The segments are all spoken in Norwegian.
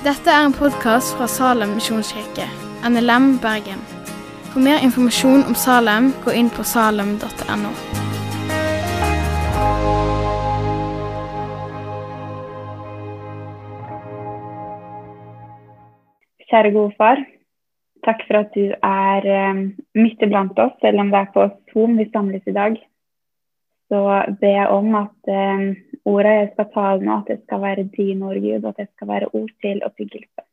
Dette er en podkast fra Salem misjonskirke, NLM Bergen. For mer informasjon om Salem, gå inn på salem.no. Kjære gode far. Takk for at du er eh, midt iblant oss, selv om det er på Zoom vi samles i dag. Så jeg om at eh, ordet jeg skal tale nå, at det skal være din ord, Gud, at det skal være ord til oppbyggelse.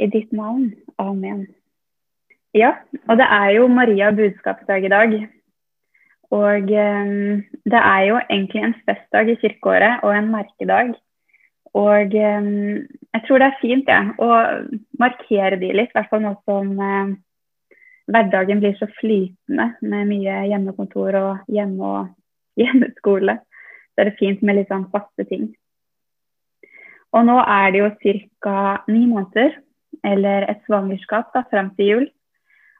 I ditt navn. Amen. Ja, og det er jo Maria budskapsdag i dag. Og eh, det er jo egentlig en festdag i kirkeåret og en merkedag. Og eh, jeg tror det er fint ja, å markere de litt, i hvert fall nå som eh, hverdagen blir så flytende med mye hjemmekontor og hjemme- og hjemmeskole. Så er det fint med litt sånn faste ting. Og nå er det jo ca. ni måneder, eller et svangerskap, da, fram til jul.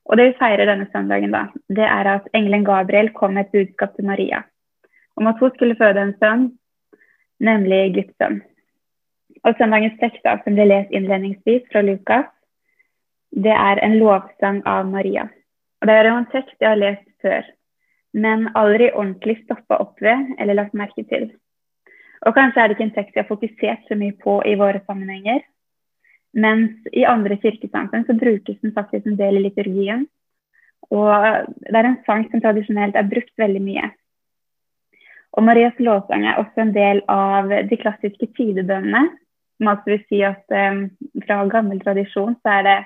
Og det vi feirer denne søndagen, da, det er at engelen Gabriel kom med et budskap til Maria om at hun skulle føde en sønn, nemlig Guds. Og søndagens tekst som ble lest innledningsvis fra Lukas, det er en lovsang av Maria. Og Det er jo en tekst jeg har lest før, men aldri ordentlig stoppa opp ved eller lagt merke til. Og kanskje er det ikke en tekst vi har fokusert så mye på i våre sammenhenger. Mens i andre kirkesamfunn så brukes den faktisk en del i liturgien. Og det er en sang som tradisjonelt er brukt veldig mye. Og Marias lovsang er også en del av de klassiske tidebønnene. Som altså vil si at um, fra gammel tradisjon så er det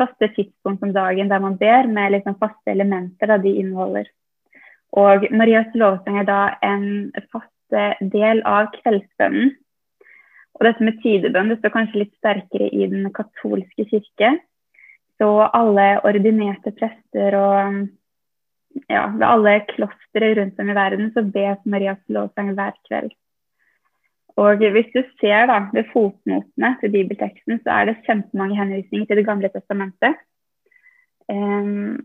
faste tidspunkt om dagen der man ber, med liksom faste elementer da de inneholder. Og Marias lovsang er da en fast del av kveldsbønnen. Og dette med tidebønn det står kanskje litt sterkere i den katolske kirke. Så alle ordinerte prester og ja, ved alle klostre rundt om i verden så bes Marias lovsang hver kveld. Og hvis du ser da, ved fotnotene til bibelteksten, så er det kjempemange henvisninger til Det gamle testamentet. Um,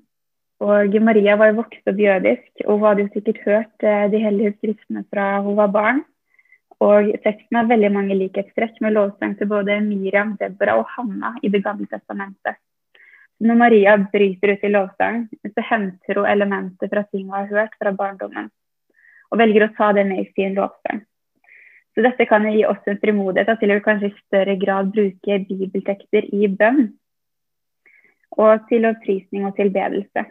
og Maria var jo vokst opp jødisk, og hun hadde jo sikkert hørt uh, de hellige skriftene fra hun var barn. Og teksten har veldig mange likhetstrekk med lovsang til både Miriam, Deborah og Hanna i Det gamle testamentet. Når Maria bryter ut i lovsang, så henter hun elementer fra ting hun har hørt fra barndommen, og velger å ta det med i sin lovsang. Så dette kan gi oss en frimodighet til å kanskje i større grad bruke bibeltekster i bønn, og til opprisning og tilbedelse.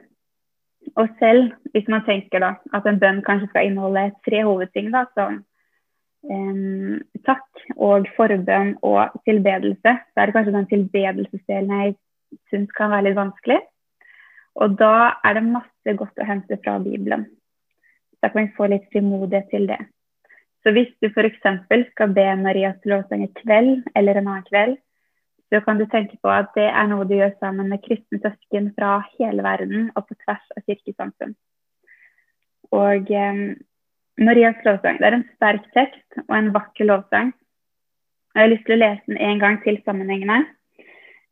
Og selv hvis man tenker da, at en bønn kanskje skal inneholde tre hovedting, da, som um, takk og forbønn og tilbedelse, så er det kanskje den tilbedelsesdelen jeg syns kan være litt vanskelig. Og da er det masse godt å hente fra Bibelen. Da kan vi få litt frimodighet til det. Så hvis du f.eks. skal be Marias lovsang i kveld eller en annen kveld, så kan du tenke på at det er noe du gjør sammen med kristne søsken fra hele verden og på tvers av kirkesamfunn. Og eh, Marias lovsang det er en sterk tekst og en vakker lovsang. Jeg har lyst til å lese den en gang til sammenhengende.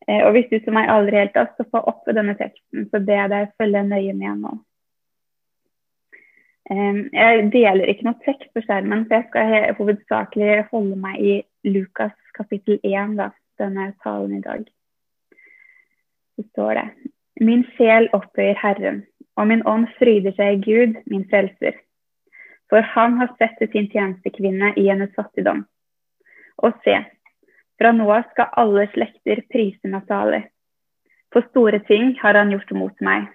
Eh, og hvis du som meg aldri helt har stoppa opp ved denne teksten, så ber jeg deg følge nøye med nå. Jeg deler ikke noe tekst på skjermen, så jeg skal hovedsakelig holde meg i Lukas kapittel 1, da, denne talen i dag. Så står det Min sjel opphøyer Herren, og min ånd fryder seg i Gud, min frelser. For han har sett til sin tjenestekvinne i hennes fattigdom. Og se, fra nå av skal alle slekter prise Natali. For store ting har han gjort mot meg.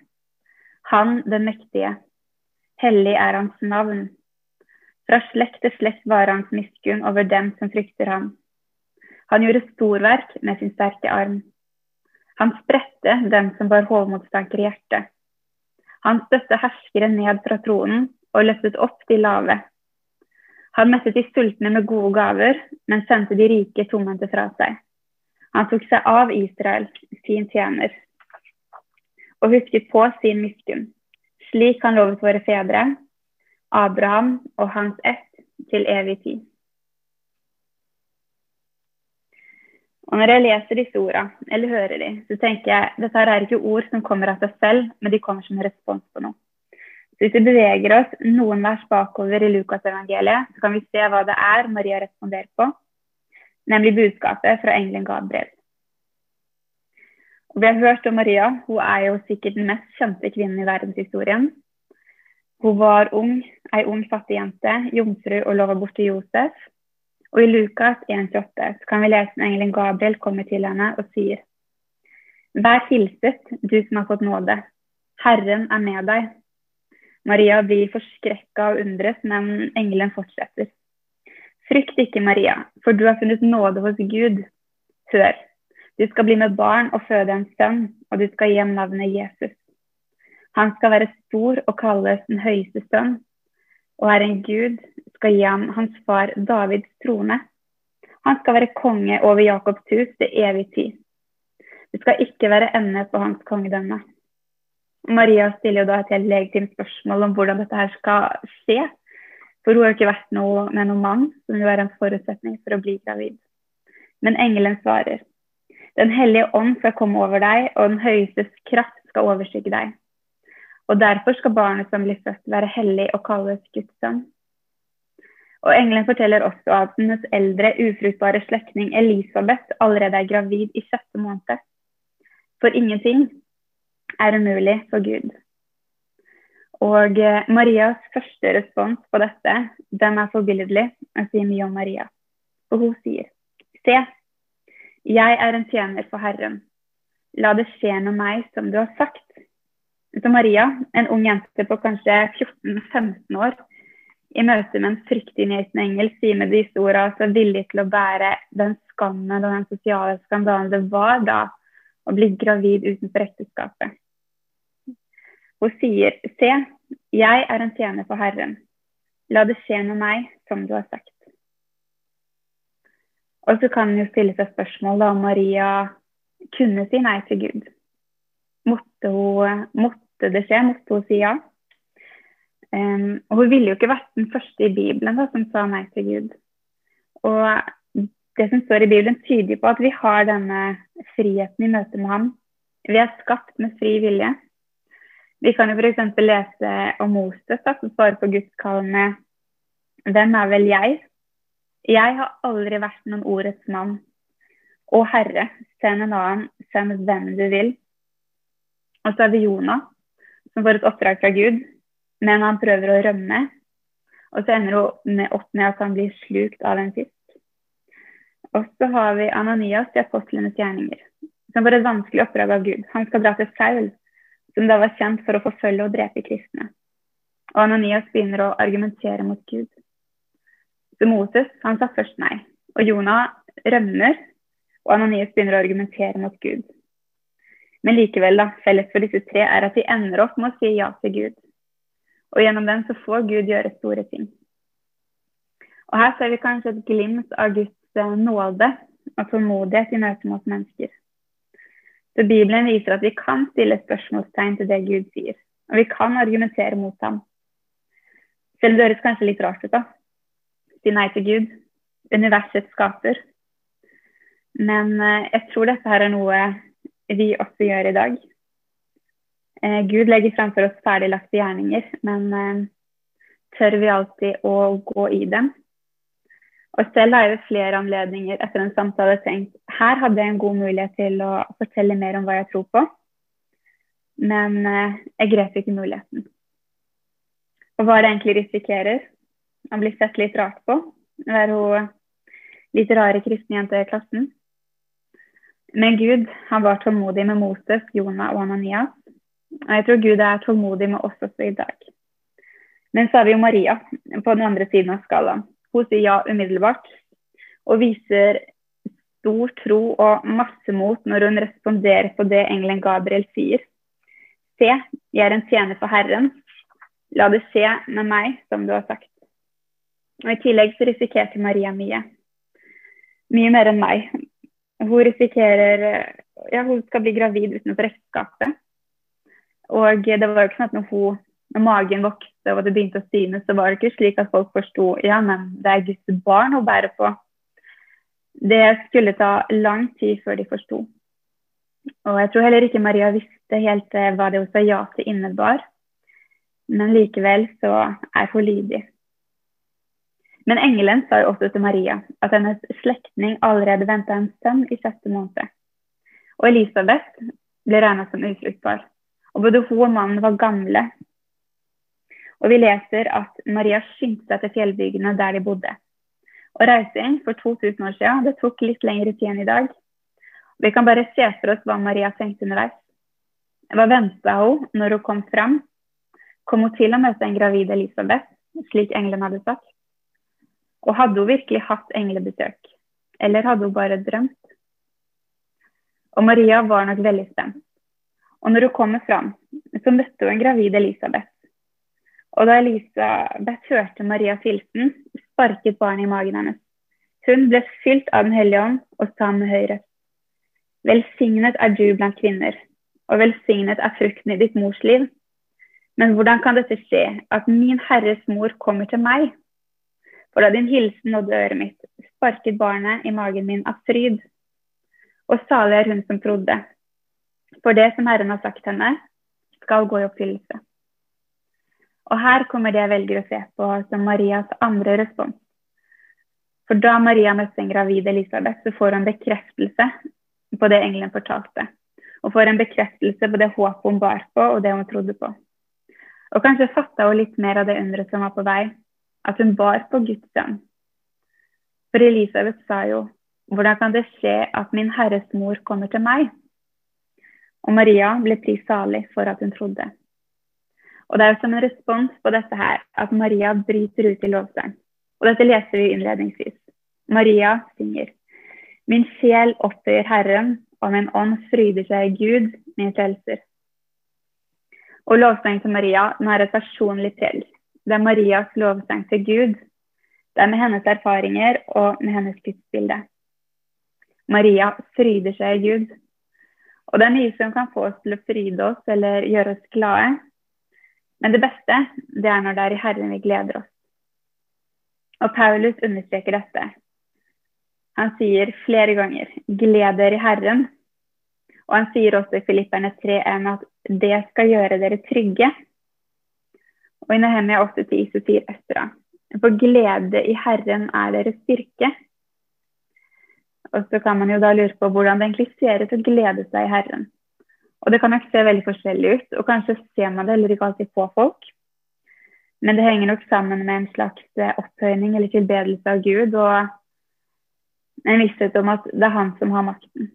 Han den mektige. Hellig er hans navn. Fra slekt til slekt var hans miskunn over dem som frykter ham. Han gjorde storverk med sin sterke arm. Han spredte dem som var hovmotstanker i hjertet. Han støtte herskere ned fra tronen og løftet opp de lave. Han mettet de sultne med gode gaver, men sendte de rike tomhendte fra seg. Han tok seg av Israel, sin tjener, og husket på sin miskunn, slik han lovet våre fedre, Abraham og hans ett, til evig tid. Og Når jeg leser disse ordene, eller hører de, så tenker jeg dette her er ikke ord som kommer av seg selv, men de kommer som en respons på noe. Så hvis vi beveger oss noen vers bakover i Lukasevangeliet, så kan vi se hva det er Maria responderer på. nemlig budskapet fra engelen Gabriel. Og vi har hørt om Maria. Hun er jo sikkert den mest kjente kvinnen i verdenshistorien. Hun var ung, ei ung fattig jente, jomfru og lova bort til Josef. Og i Lukas 1,28 kan vi lese når engelen Gabriel kommer til henne og sier Vær hilset, du som har fått nåde. Herren er med deg. Maria blir forskrekka og undres, men engelen fortsetter. Frykt ikke, Maria, for du har funnet nåde hos Gud. Hør, du skal bli med barn og føde en sønn, og du skal gi ham navnet Jesus. Han skal være stor og kalles den høyeste sønn, og Herren Gud skal gi ham hans far Davids trone. Han skal være konge over Jakobs hus til evig tid. Det skal ikke være ende på hans kongedømme. Maria stiller jo da et helt legitimt spørsmål om hvordan dette her skal skje. For hun har ikke vært noe med noen mann, som vil være en forutsetning for å bli gravid. Men engelen svarer. Den hellige ånd skal komme over deg, og den høyestes kraft skal overskygge deg. Og derfor skal barnet som blir født, være hellig og kalles Guds sønn. Og engelen forteller også at hennes eldre, ufruktbare slektning Elisabeth allerede er gravid i sjette måned. For ingenting er umulig for Gud. Og eh, Marias første respons på dette den er forbilledlig. og sier mye om Maria. Og hun sier, Se, jeg er en tjener for Herren. La det skje med meg som du har sagt. Så Maria, en ung jente på kanskje 14-15 år, i møte med en fryktinngytende engel, sier med disse ordene så villig til å bære den skammen og den sosiale skandalen det var da å bli gravid utenfor ekteskapet. Hun sier, Se, jeg er en tjener for Herren. La det skje med meg som du har sagt. Og så kan en jo stille seg spørsmål om Maria kunne si nei til Gud. Måtte, hun, måtte det skje? Måtte hun si ja? Um, og hun ville jo ikke vært den første i Bibelen da, som sa nei til Gud. Og det som står i Bibelen, tyder på at vi har denne friheten i møte med ham. Vi er skapt med fri vilje. Vi kan jo f.eks. lese om Moses, da, som svarer på Guds kall med Hvem er vel jeg? Jeg har aldri vært noen ordets mann. Å Herre, send en annen, send hvem du vil. Og så er det Jonah, som får et oppdrag fra Gud, men han prøver å rømme. Og så ender hun opp med at han blir slukt av en fisk. Og så har vi Ananias i apostlenes gjerninger, som får et vanskelig oppdrag av Gud. Han skal dra til Saul som da var kjent for å forfølge og drepe kristne. Og Ananias begynner å argumentere mot Gud. Så Moses han sa først nei. Og Jonah rømmer, og Ananias begynner å argumentere mot Gud. Men likevel, da, felles for disse tre er at de ender opp med å si ja til Gud. Og gjennom den så får Gud gjøre store ting. Og her ser vi kanskje et glimt av Guds eh, nåde og tålmodighet i møte mot mennesker. Så Bibelen viser at vi kan stille spørsmålstegn til det Gud sier. Og vi kan argumentere mot ham. Selv om det høres kanskje litt rart ut, da. Si nei til Gud. Universets skaper. Men eh, jeg tror dette her er noe vi også gjør i dag. Eh, Gud legger framfor oss ferdiglagte gjerninger, men eh, tør vi alltid å gå i dem? Og selv har jeg ved flere anledninger etter en samtale tenkt her hadde jeg en god mulighet til å fortelle mer om hva jeg tror på, men eh, jeg grep ikke muligheten. Og hva er det egentlig risikerer? Å bli sett litt rart på? Være hun litt rare kristne jenta i klassen? Men Gud han var tålmodig med Moses, Jonah og Ananias. Jeg tror Gud er tålmodig med oss også i dag. Men så har vi jo Maria på den andre siden av skalaen. Hun sier ja umiddelbart, og viser stor tro og masse mot når hun responderer på det engelen Gabriel sier. Se, jeg er en tjener for Herren. La det skje med meg som du har sagt. Og I tillegg så risikerte Maria mye. Mye mer enn meg. Hun risikerer Ja, hun skal bli gravid utenfor ekteskapet. Og det var jo ikke sånn at når hun når magen vokste og det begynte å synes, så var det ikke slik at folk forsto ja, men det er Guds barn hun bærer på. Det skulle ta lang tid før de forsto. Og jeg tror heller ikke Maria visste helt eh, hva det hun sa ja til innebar. Men likevel så er hun lydig. Men engelen sa jo også til Maria at hennes slektning allerede venta en sønn i sjette måned. Og Elisabeth ble regna som ufruktbar. Og både hun og mannen var gamle. Og vi leser at Maria skyndte seg til fjellbygdene der de bodde. Og reising for 2000 år siden det tok litt lengre tid enn i dag. Vi kan bare se for oss hva Maria tenkte underveis. Hva venta hun når hun kom fram? Kom hun til å møte en gravid Elisabeth, slik engelen hadde sagt? Og hadde hun virkelig hatt englebesøk? Eller hadde hun bare drømt? Og Maria var nok veldig spent. Og når hun kommer fram, så møtte hun en gravid Elisabeth. Og da Elisabeth hørte Marias hilsen, sparket barnet i magen hennes. Hun ble fylt av Den hellige ånd og sa med høyre. Velsignet er du blant kvinner, og velsignet er frukten i ditt mors liv. Men hvordan kan dette skje, at min Herres mor kommer til meg? For da din hilsen nådde øret mitt, sparket barnet i magen min av fryd. Og salig er hun som trodde. For det som Herren har sagt henne, skal gå i oppfyllelse. Og her kommer det jeg velger å se på som Marias andre respons. For da Maria møtte en gravid Elisabeth, så får hun bekreftelse på det engelen fortalte. Og får en bekreftelse på det håpet hun bar på, og det hun trodde på. Og kanskje fatta hun litt mer av det underet som var på vei, at hun bar på Guds sønn. For Elisabeth sa jo, hvordan kan det skje at min Herres mor kommer til meg? Og Maria ble prist salig for at hun trodde. Og det er jo som en respons på dette her at Maria bryter ut i lovsang. Og dette leser vi innledningsvis. Maria synger. Min sjel opphøyer Herren, og min ånd fryder seg i Gud, min frelser. Og lovsang til Maria den er et personlig prell. Det er Marias lovsang til Gud. Det er med hennes erfaringer og med hennes tidsbilde. Maria fryder seg i Gud. Og det er mye som kan få oss til å fryde oss eller gjøre oss glade. Men det beste, det er når det er i Herren vi gleder oss. Og Paulus understreker dette. Han sier flere ganger 'gled dere i Herren'. Og han sier også i Filipperne 3.1 at det skal gjøre dere trygge. Og i Nehemia 8,10 så sier Østra For glede i Herren er deres styrke. Og så kan man jo da lure på hvordan det egentlig ser ut å glede seg i Herren. Og det kan nok se veldig forskjellig ut, og kanskje ser man det heller ikke alltid på folk. Men det henger nok sammen med en slags eh, opphøyning eller tilbedelse av Gud og en visshet om at det er han som har makten.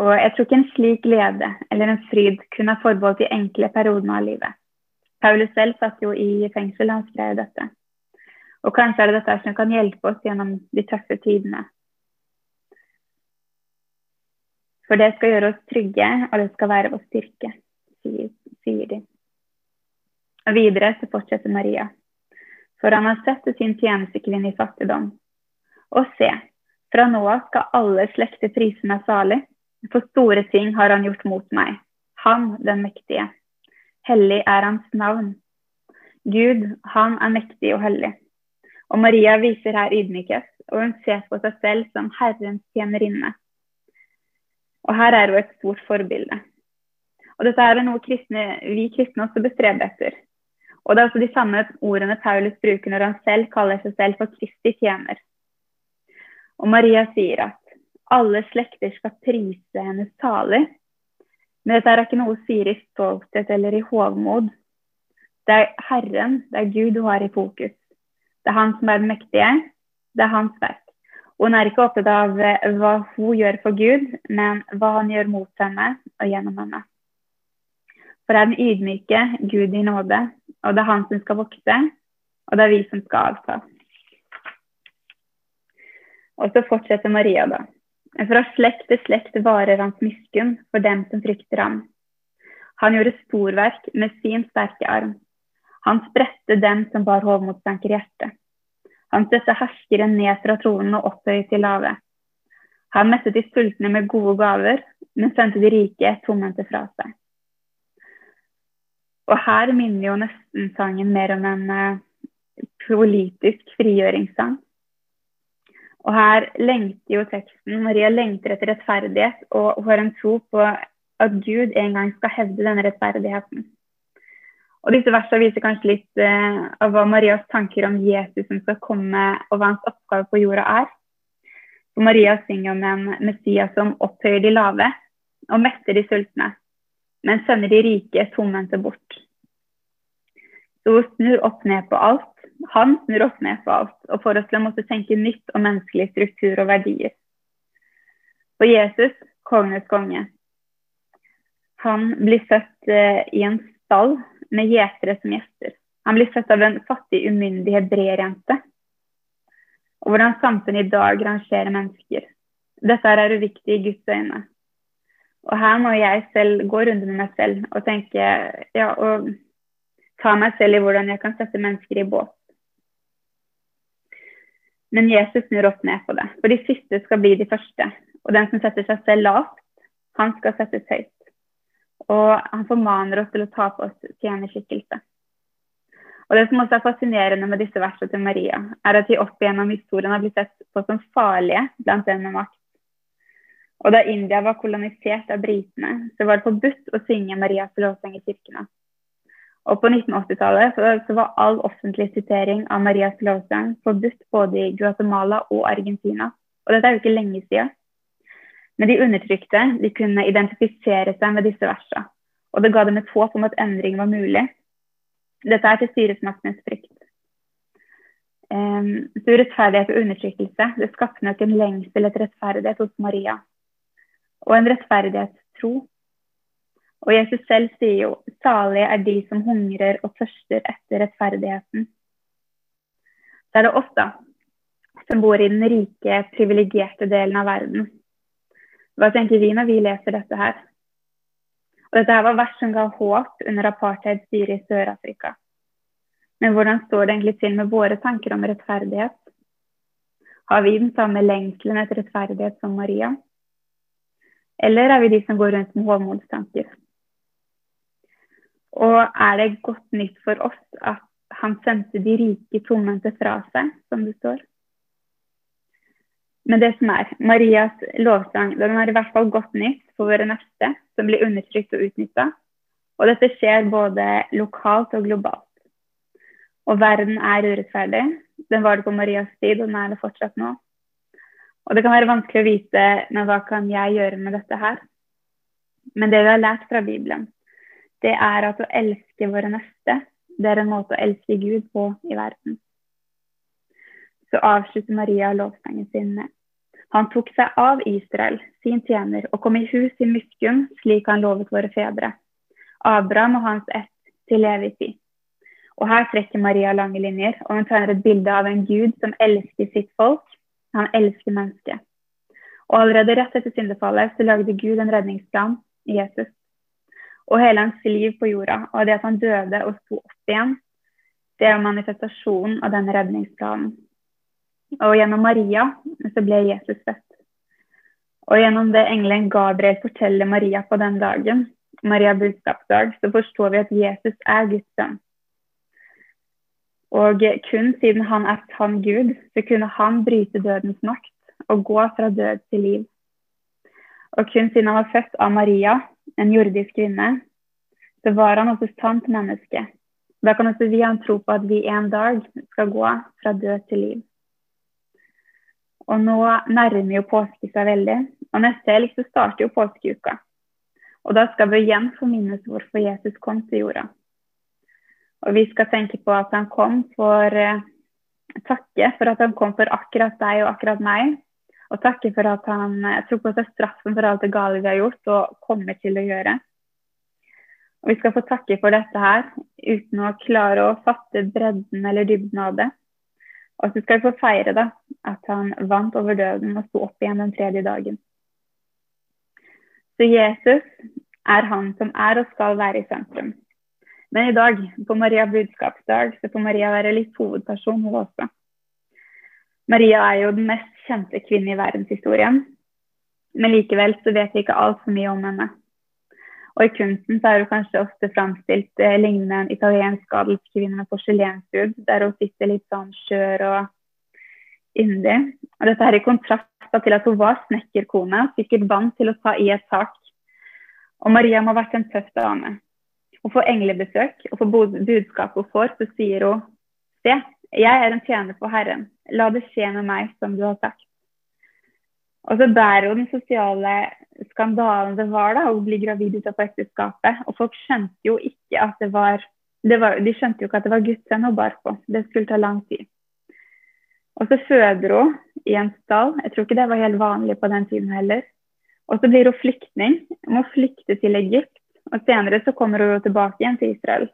Og jeg tror ikke en slik glede eller en fryd kunne ha forbeholdt de enkle periodene av livet. Paulus selv satt jo i fengsel han skrev dette. Og kanskje er det dette som kan hjelpe oss gjennom de tøffe tidene. For det skal gjøre oss trygge, og det skal være vår styrke, sier, sier de. Og videre så fortsetter Maria. For han har sett sin tjenestekvinne i fattigdom. Og se, fra nå av skal alle slekter prise meg salig, for store ting har han gjort mot meg, han den mektige. Hellig er hans navn. Gud, han er mektig og hellig. Og Maria viser her ydmykhet, og hun ser på seg selv som Herrens tjenerinne. Og her er hun et stort forbilde. Og dette er noe kristne, vi kristne også bestreber etter. Og det er også de samme ordene Paulus bruker når han selv kaller seg selv for Kristi tjener. Og Maria sier at alle slekter skal prise hennes taler. Men dette er ikke noe hun sier i stolthet eller i hovmod. Det er Herren, det er Gud hun har i fokus. Det er Han som er den mektige. Det er hans verk. Og hun er ikke opptatt av eh, hva hun gjør for Gud, men hva han gjør mot henne og gjennom henne. For det er den ydmyke Gud i nåde, og det er han som skal vokse, og det er vi som skal avta. Og så fortsetter Maria, da. Fra slekt til slekt varer hans miskunn for dem som frykter ham. Han gjorde storverk med sin sterke arm. Han spredte dem som bar hovmotstanker i hjertet. Han støtte herskere ned fra tronen og opphøyet til lave. Han mettet de sultne med gode gaver, men sendte de rike tomhendte fra seg. Og her minner jo nesten sangen mer om en uh, politisk frigjøringssang. Og her lengter jo teksten Maria lengter etter rettferdighet og har en tro på at Gud en gang skal hevde denne rettferdigheten. Og disse versene viser kanskje litt eh, av hva Marias tanker om Jesus som skal komme, og hva hans oppgave på jorda er. For Maria synger om en Messias som opphøyer de lave og metter de sultne, men sender de rike tomhendte bort. Så hun snur opp ned på alt. Han snur opp ned på alt og får oss til å måtte tenke nytt om menneskelig struktur og verdier. For Jesus, kongenes konge, han blir født eh, i en stall med gjetere som gjester. Han blir født av en fattig, umyndig hebreerjente. Og hvordan samfunnet i dag rangerer mennesker. Dette er uviktig i Guds øyne. Og her må jeg selv gå rundt med meg selv og tenke ja, og ta meg selv i hvordan jeg kan sette mennesker i båt. Men Jesus snur opp ned på det, for de siste skal bli de første. Og den som setter seg selv lavt, han skal settes høyt. Og han formaner oss til å ta på oss tjenerskikkelse. Og Det som også er fascinerende med disse versene til Maria, er at de opp igjennom historien har blitt sett på som farlige blant dem med makt. Og Da India var kolonisert av britene, så var det forbudt å synge Marias lovsang i kirkene. Og på 1980-tallet så, var all offentlig sitering av Marias lovsang forbudt både i Guatemala og Argentina. Og dette er jo ikke lenge siden. Men de undertrykte de kunne identifisere seg med disse versene, og det ga dem et håp om at endring var mulig. Dette er til styresmaktenes frykt. Um, så urettferdighet og undertrykkelse det skapte nok en lengsel etter rettferdighet hos Maria, og en rettferdighetstro. Og Jesus selv sier jo salige er de som hungrer og tørster etter rettferdigheten. Så er det oss, da, som bor i den rike, privilegerte delen av verden hva tenker vi når vi leser dette her? Og dette her var vers som ga håp under apartheidstyret i Sør-Afrika. Men hvordan står det egentlig til med våre tanker om rettferdighet? Har vi den samme lengselen etter rettferdighet som Maria? Eller er vi de som går rundt med hovmodstanker? Og er det godt nytt for oss at han sendte de rike tomhendte fra seg, som det står? Men det som er, Marias lovsang den har i hvert fall godt nytt for våre neste, som blir undertrykt og utnytta. Og dette skjer både lokalt og globalt. Og verden er urettferdig. Den var det på Marias tid, og den er det fortsatt nå. Og det kan være vanskelig å vite men hva kan jeg gjøre med dette her. Men det vi har lært fra Bibelen, det er at å elske våre neste, det er en måte å elske Gud på i verden. Så avslutter Maria lovsangen sin med han tok seg av Israel, sin tjener, og kom i hus i Muskum, slik han lovet våre fedre. Abraham og hans ett til evig tid. Og her trekker Maria lange linjer, og hun tegner et bilde av en gud som elsker sitt folk. Han elsker mennesket. Og allerede rett etter syndefallet så lagde Gud en redningsplan i Jesus. Og hele hans liv på jorda, og det at han døde og sto opp igjen, det er manifestasjonen av denne redningsplanen. Og gjennom Maria så ble Jesus født. Og gjennom det engelen Gabriel forteller Maria på den dagen, Maria budskapsdag, så forstår vi at Jesus er Guds sønn. Og kun siden han er sann Gud, så kunne han bryte dødens makt og gå fra død til liv. Og kun siden han var født av Maria, en jordisk kvinne, så var han også sant menneske. Da kan også vi ha en tro på at vi en dag skal gå fra død til liv. Og nå nærmer jo påske seg veldig. Og neste helg så starter jo påskeuka. Og da skal vi igjen få minnes hvorfor Jesus kom til jorda. Og vi skal tenke på at han kom for eh, takke for at han kom for akkurat deg og akkurat meg. Og takke for at han eh, tok på seg straffen for alt det gale vi har gjort og kommer til å gjøre. Og vi skal få takke for dette her uten å klare å fatte bredden eller dybden av det. Og så skal vi få feire da, at han vant over døden og sto opp igjen den tredje dagen. Så Jesus er han som er og skal være i sentrum. Men i dag, på Maria budskapsdag, så får Maria være litt hovedperson hun også. Maria er jo den mest kjente kvinnen i verdenshistorien. Men likevel så vet vi ikke altfor mye om henne. Og i kunsten så er hun kanskje ofte framstilt eh, lignende en italiensk adelskvinne med porselenshud, der hun sitter litt sånn skjør og yndig. Og dette er i kontrast til at hun var snekkerkone, sikkert vant til å ta i et tak. Og Maria må ha vært en tøff dame. og får englebesøk og for budskapet hun får, så sier hun Se, jeg er en tjener for Herren. La det skje med meg som du har sagt. Og så bærer hun den sosiale skandalen det var da, å bli gravid utenfor ekteskapet. Og folk skjønte jo ikke at det var, det var, De skjønte jo ikke at det var Guds sønn hun bar på. Det skulle ta lang tid. Og så føder hun i en stall. Jeg tror ikke det var helt vanlig på den tiden heller. Og så blir hun flyktning. Hun må flykte til Egypt. Og senere så kommer hun tilbake igjen til Israel.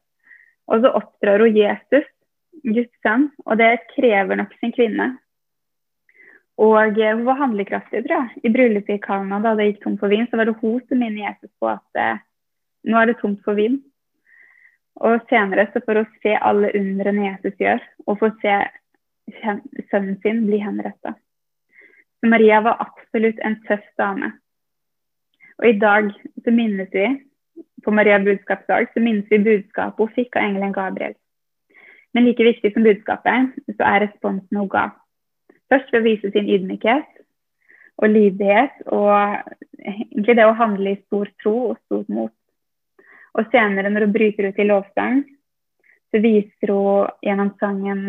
Og så oppdrar hun Jesus, Guds sønn, og det krever nok sin kvinne. Og eh, hun var handlekraftig, tror jeg. I bryllupet i Kana, da det gikk tomt for vin, så var det hun som minnet Jesus på at eh, nå er det tomt for vin. Og senere så får hun se alle undrene Jesus gjør, og får se sønnen sin bli henretta. Så Maria var absolutt en tøff dame. Og i dag så minnes vi på Maria budskapsdag så minnes vi budskapet hun fikk av engelen Gabriel. Men like viktig som budskapet, så er responsen hun ga. Først ved å vise sin ydmykhet og lydighet, og egentlig det å handle i stor tro og stort mot. Og senere, når hun bryter ut i lovsang, så viser hun gjennom sangen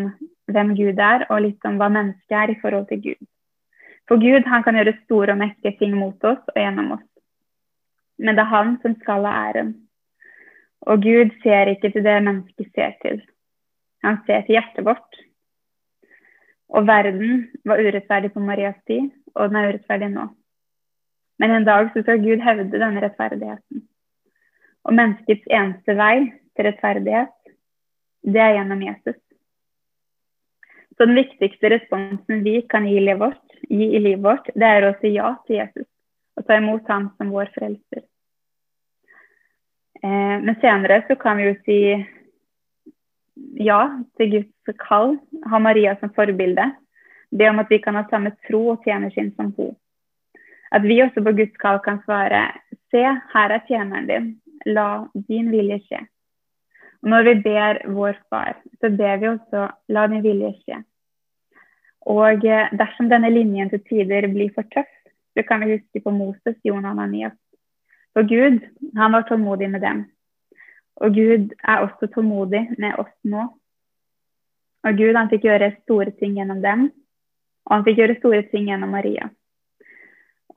hvem Gud er, og litt om hva mennesket er i forhold til Gud. For Gud han kan gjøre store og mektige ting mot oss og gjennom oss. Men det er han som skal ha æren. Og Gud ser ikke til det mennesket ser til. Han ser til hjertet vårt. Og verden var urettferdig på Marias tid, og den er urettferdig nå. Men en dag så skal Gud hevde denne rettferdigheten. Og menneskets eneste vei til rettferdighet, det er gjennom Jesus. Så den viktigste responsen vi kan gi i livet vårt, gi i livet vårt det er å si ja til Jesus og ta imot ham som vår frelser. Eh, men senere så kan vi jo si ja til Guds kall, ha Maria som forbilde. Be om at vi kan ha samme tro og tjenersinn som hun. At vi også på Guds kall kan svare Se, her er tjeneren din. La din vilje skje. Og når vi ber vår far, så ber vi også la din vilje skje. Og eh, dersom denne linjen til tider blir for tøff, så kan vi huske på Moses, Jonah og Ananias. For Gud, han var tålmodig med dem. Og Gud er også tålmodig med oss nå. Og Gud, han fikk gjøre store ting gjennom dem, og han fikk gjøre store ting gjennom Maria.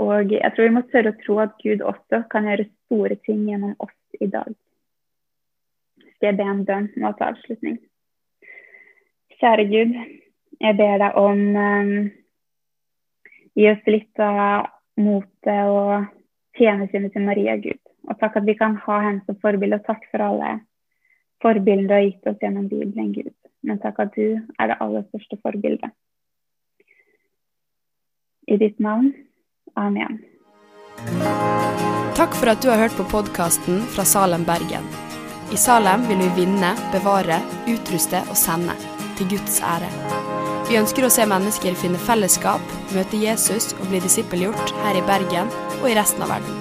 Og jeg tror vi må tørre å tro at Gud også kan gjøre store ting gjennom oss i dag. Skal jeg be en bønn nå til avslutning? Kjære Gud, jeg ber deg om um, Gi oss litt av motet og tjenesynet til Maria, Gud. Og takk at vi kan ha henne som forbilde, og takk for alle forbilder du har gitt oss gjennom Bibelen, Gud. Men takk at du er det aller største forbildet. I ditt navn. Amen. Takk for at du har hørt på podkasten fra Salem, Bergen. I Salem vil vi vinne, bevare, utruste og sende. Til Guds ære. Vi ønsker å se mennesker finne fellesskap, møte Jesus og bli disippelgjort her i Bergen og i resten av verden.